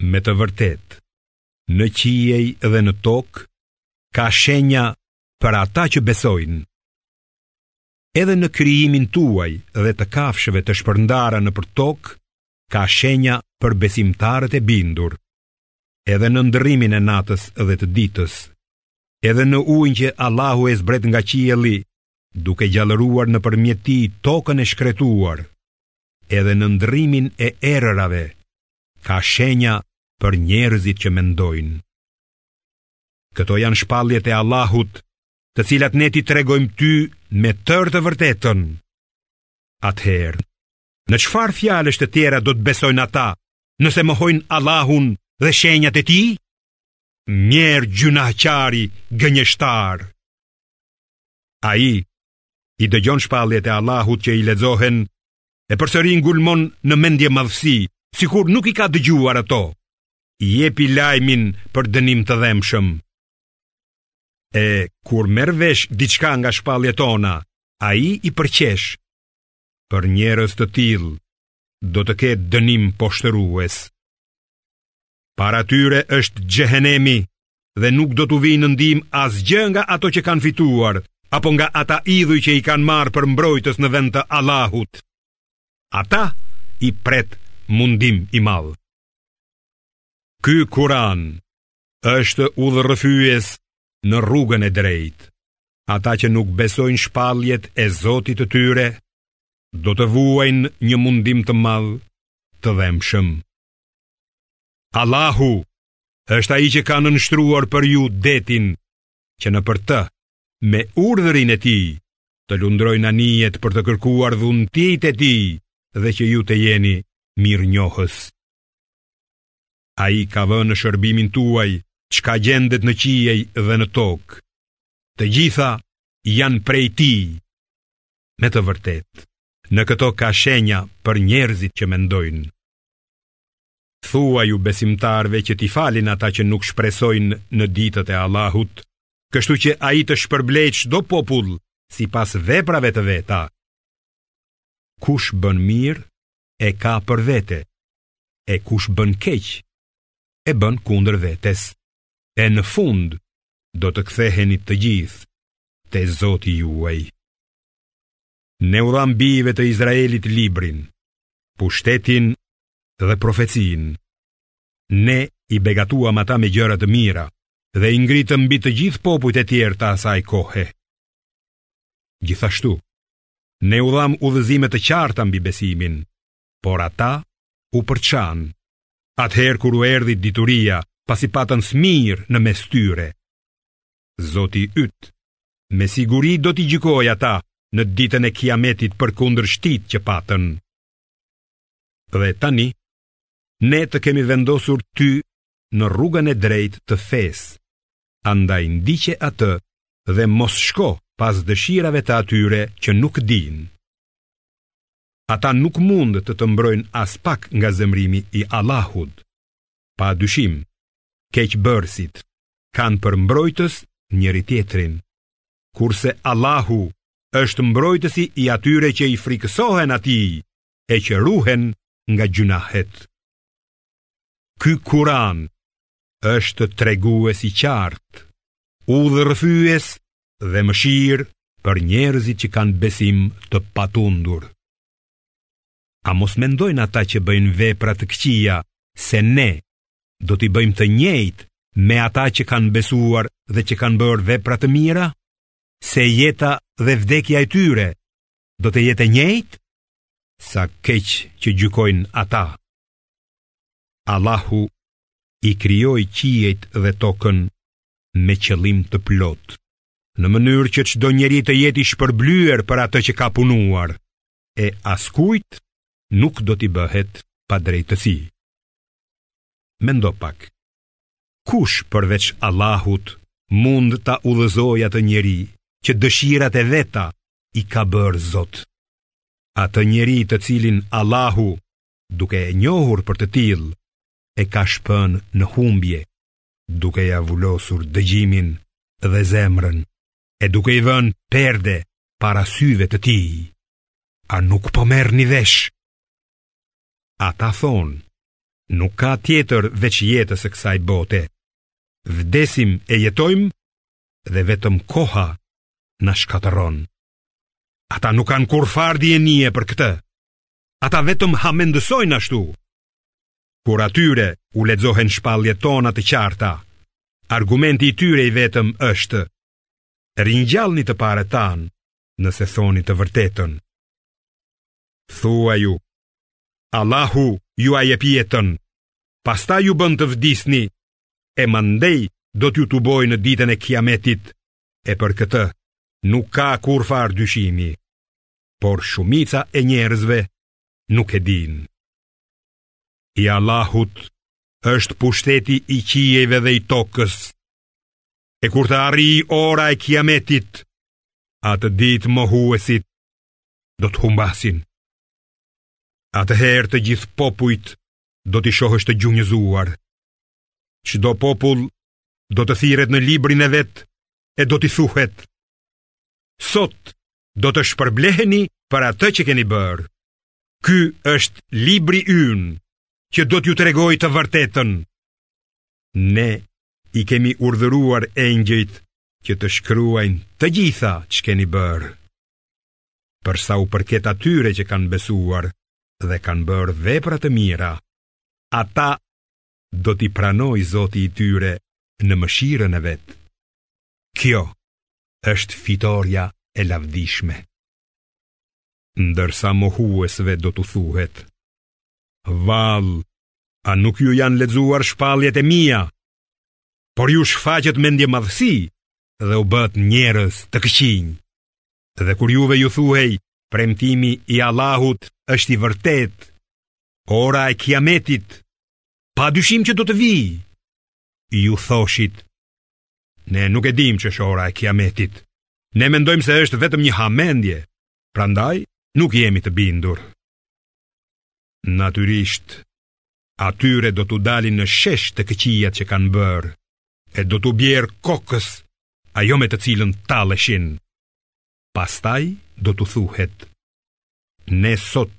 Me të vërtetë, në qiej dhe në tokë, ka shenja për ata që besojnë. Edhe në krijimin tuaj dhe të kafshëve të shpërndara nëpër tokë, ka shenja për besimtarët e bindur. Edhe në ndërrimin e natës dhe të ditës, edhe në ujin që Allahu e zbret nga qielli, duke gjallëruar nëpërmjet tij tokën e shkretuar, edhe në ndërrimin e erërave ka shenja për njerëzit që mendojnë. Këto janë shpalljet e Allahut, të cilat ne t'i tregojmë ty me tërë të vërtetën. Atëherë, në çfarë fjalësh të tjera do të besojnë ata, nëse mohojnë Allahun dhe shenjat e tij? Mjerë gjynahqari gënjeshtar. Ai i dëgjon shpalljet e Allahut që i lexohen e përsëri ngulmon në mendjemadhësi, sikur nuk i ka dëgjuar ato. Jepi lajmin për dënim të dhembshëm. E kur merr vesh diçka nga shpalljet tona, ai i përqesh. Për njerëz të tillë do të ketë dënim poshtërues. Para tyre është xhehenemi dhe nuk do t'u vijë në ndihmë asgjë nga ato që kanë fituar apo nga ata idhuj që i kanë marrë për mbrojtës në vend të Allahut. Ata i pret mundim i madh. Ky Kur'an është udhërrëfyes në rrugën e drejtë. Ata që nuk besojnë shpalljet e Zotit të tyre, do të vuajnë një mundim të madh të dhembshëm. Allahu është ai që ka nënshtruar për ju detin që nëpër të me urdhërin e tij të lundrojnë anijet për të kërkuar dhuntitë e tij dhe që ju të jeni mirënjohës. Ai ka vënë në shërbimin tuaj çka gjendet në qiej dhe në tokë. Të gjitha janë prej tij. Me të vërtetë, në këto ka shenja për njerëzit që mendojnë. Thuaju besimtarëve që t'i falin ata që nuk shpresojnë në ditët e Allahut, kështu që ai të shpërblejë çdo popull sipas veprave të veta. Kush bën mirë e ka për vete, e kush bën keq e bën kundër vetes. E në fund do të ktheheni të gjithë te Zoti juaj. Ne u dhamë bijve të Izraelit librin, pushtetin dhe profecinë. Ne i begatuam ata me gjëra të mira dhe i ngritëm mbi të gjithë popujt e tjerë të asaj kohe. Gjithashtu, ne u dhamë udhëzime të qarta mbi besimin, por ata u përçanë. Atëherë kur u erdhi dituria, pasi patën smirë në mes tyre. Zoti yt, me siguri do t'i gjykojë ata në ditën e kiametit për kundërshtitë që patën. Dhe tani, ne të kemi vendosur ty në rrugën e drejtë të fesë, andaj ndiqe atë dhe mos shko pas dëshirave të atyre që nuk dinë. Ata nuk mund të të mbrojnë aspak nga zemrimi i Allahut. Pa dyshim, keqbërësit kanë për mbrojtës njëri-tjetrin, kurse Allahu është mbrojtësi i atyre që i frikësohen atij e që ruhen nga gjynahet. Ky Kur'an është tregues i qartë, udhërrëfyes dhe mëshirë për njerëzit që kanë besim të patundur. A mos mendojnë ata që bëjnë vepra të këqija se ne do t'i bëjmë të njëjtë me ata që kanë besuar dhe që kanë bërë vepra të mira? Se jeta dhe vdekja e tyre do të jetë e njëjtë? Sa keq që gjykojnë ata. Allahu i krijoi qiejt dhe tokën me qëllim të plotë, në mënyrë që çdo njeri të jetë i shpërblyer për atë që ka punuar, e askujt nuk do t'i bëhet padrejtësi. Mendo pak. Kush përveç Allahut mund ta udhëzojë atë njeri që dëshirat e veta i ka bërë Zot? Atë njeri të cilin Allahu duke e njohur për të tillë, e ka shpënë në humbje, duke ia vulosur dëgjimin dhe zemrën, e duke i vënë perde para syve të tij. A nuk po merrni vesh? Ata thonë, nuk ka tjetër veç jetës së kësaj bote. Vdesim e jetojmë dhe vetëm koha na shkatërron. Ata nuk kanë kurrfarë dijenie për këtë. Ata vetëm hamendësojnë ashtu. Kur atyre u lexohen shpalljet tona të qarta, argumenti i tyre i vetëm është Ringjallni të parët tanë nëse thoni të vërtetën. Thuaju, Allahu jua jep jetën, pastaj ju bën të vdisni, e mandej do t'ju tubojë në ditën e kiametit, e për këtë nuk ka kurrfarë dyshimi. por shumica e njerëzve nuk e dinë. I Allahut është pushteti i qiejve dhe i tokës, e kur të arrijë ora e kiametit, atë ditë mohuesit do të humbasin. Atëherë të gjithë popujt do t'i shohësh të gjunjëzuar. Çdo popull do të thirret në librin e vet e do t'i thuhet: Sot do të shpërbleheni për atë që keni bërë. Ky është libri ynë që do t'ju tregojë të vërtetën. Ne i kemi urdhëruar engjëjt që të shkruajnë të gjitha ç'keni bërë. Për sa u përket atyre që kanë besuar dhe kanë bërë vepra të mira, ata do t'i pranojë Zoti i tyre në mëshirën e vet. Kjo është fitorja e lavdishme. Ndërsa mohuesve do t'u thuhet, Vallë, a nuk ju janë lexuar shpalljet e mia, por ju shfaqët mendjemadhësi dhe u bëtë njerëz të këqinj. Dhe kur juve ju thuhej, premtimi i Allahut është i vërtetë, ora e kiametit, pa dyshim që do të vijë, ju thoshit, ne nuk e dimë ç'është ora e kiametit, ne mendojmë se është vetëm një hamendje, prandaj nuk jemi të bindur. Natyrisht, atyre do t'u dalin në shesh të këqijat që kanë bërë, e do t'u bjerë kokës ajo me të cilën talleshin. Pastaj do t'u thuhet, ne sot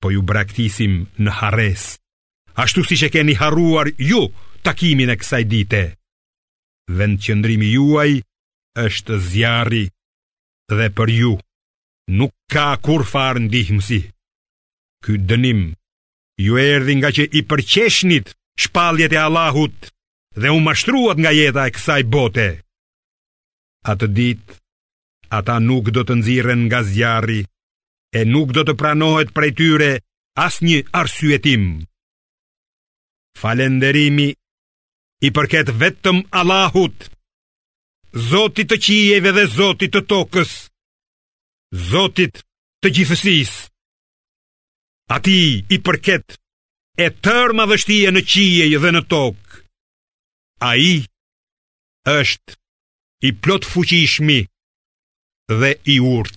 po ju braktisim në harresë, ashtu siç e keni harruar ju takimin e kësaj dite. Vendqëndrimi juaj është zjarri dhe për ju nuk ka kurrfarë ndihmësi. Ky dënim ju erdi ngaqë i përqeshnit shpalljet e Allahut dhe u mashtruat nga jeta e kësaj bote. Atë ditë, ata nuk do të nxirren nga zjarri e nuk do të pranohet prej tyre asnjë arsyetim. Falënderimi i përket vetëm Allahut Zotit të qiejve dhe Zotit të tokës, Zotit të gjithësisë. Atij i përket e tërë madhështia në qiej dhe në tokë. Ai është i plotfuqishmi dhe i urti.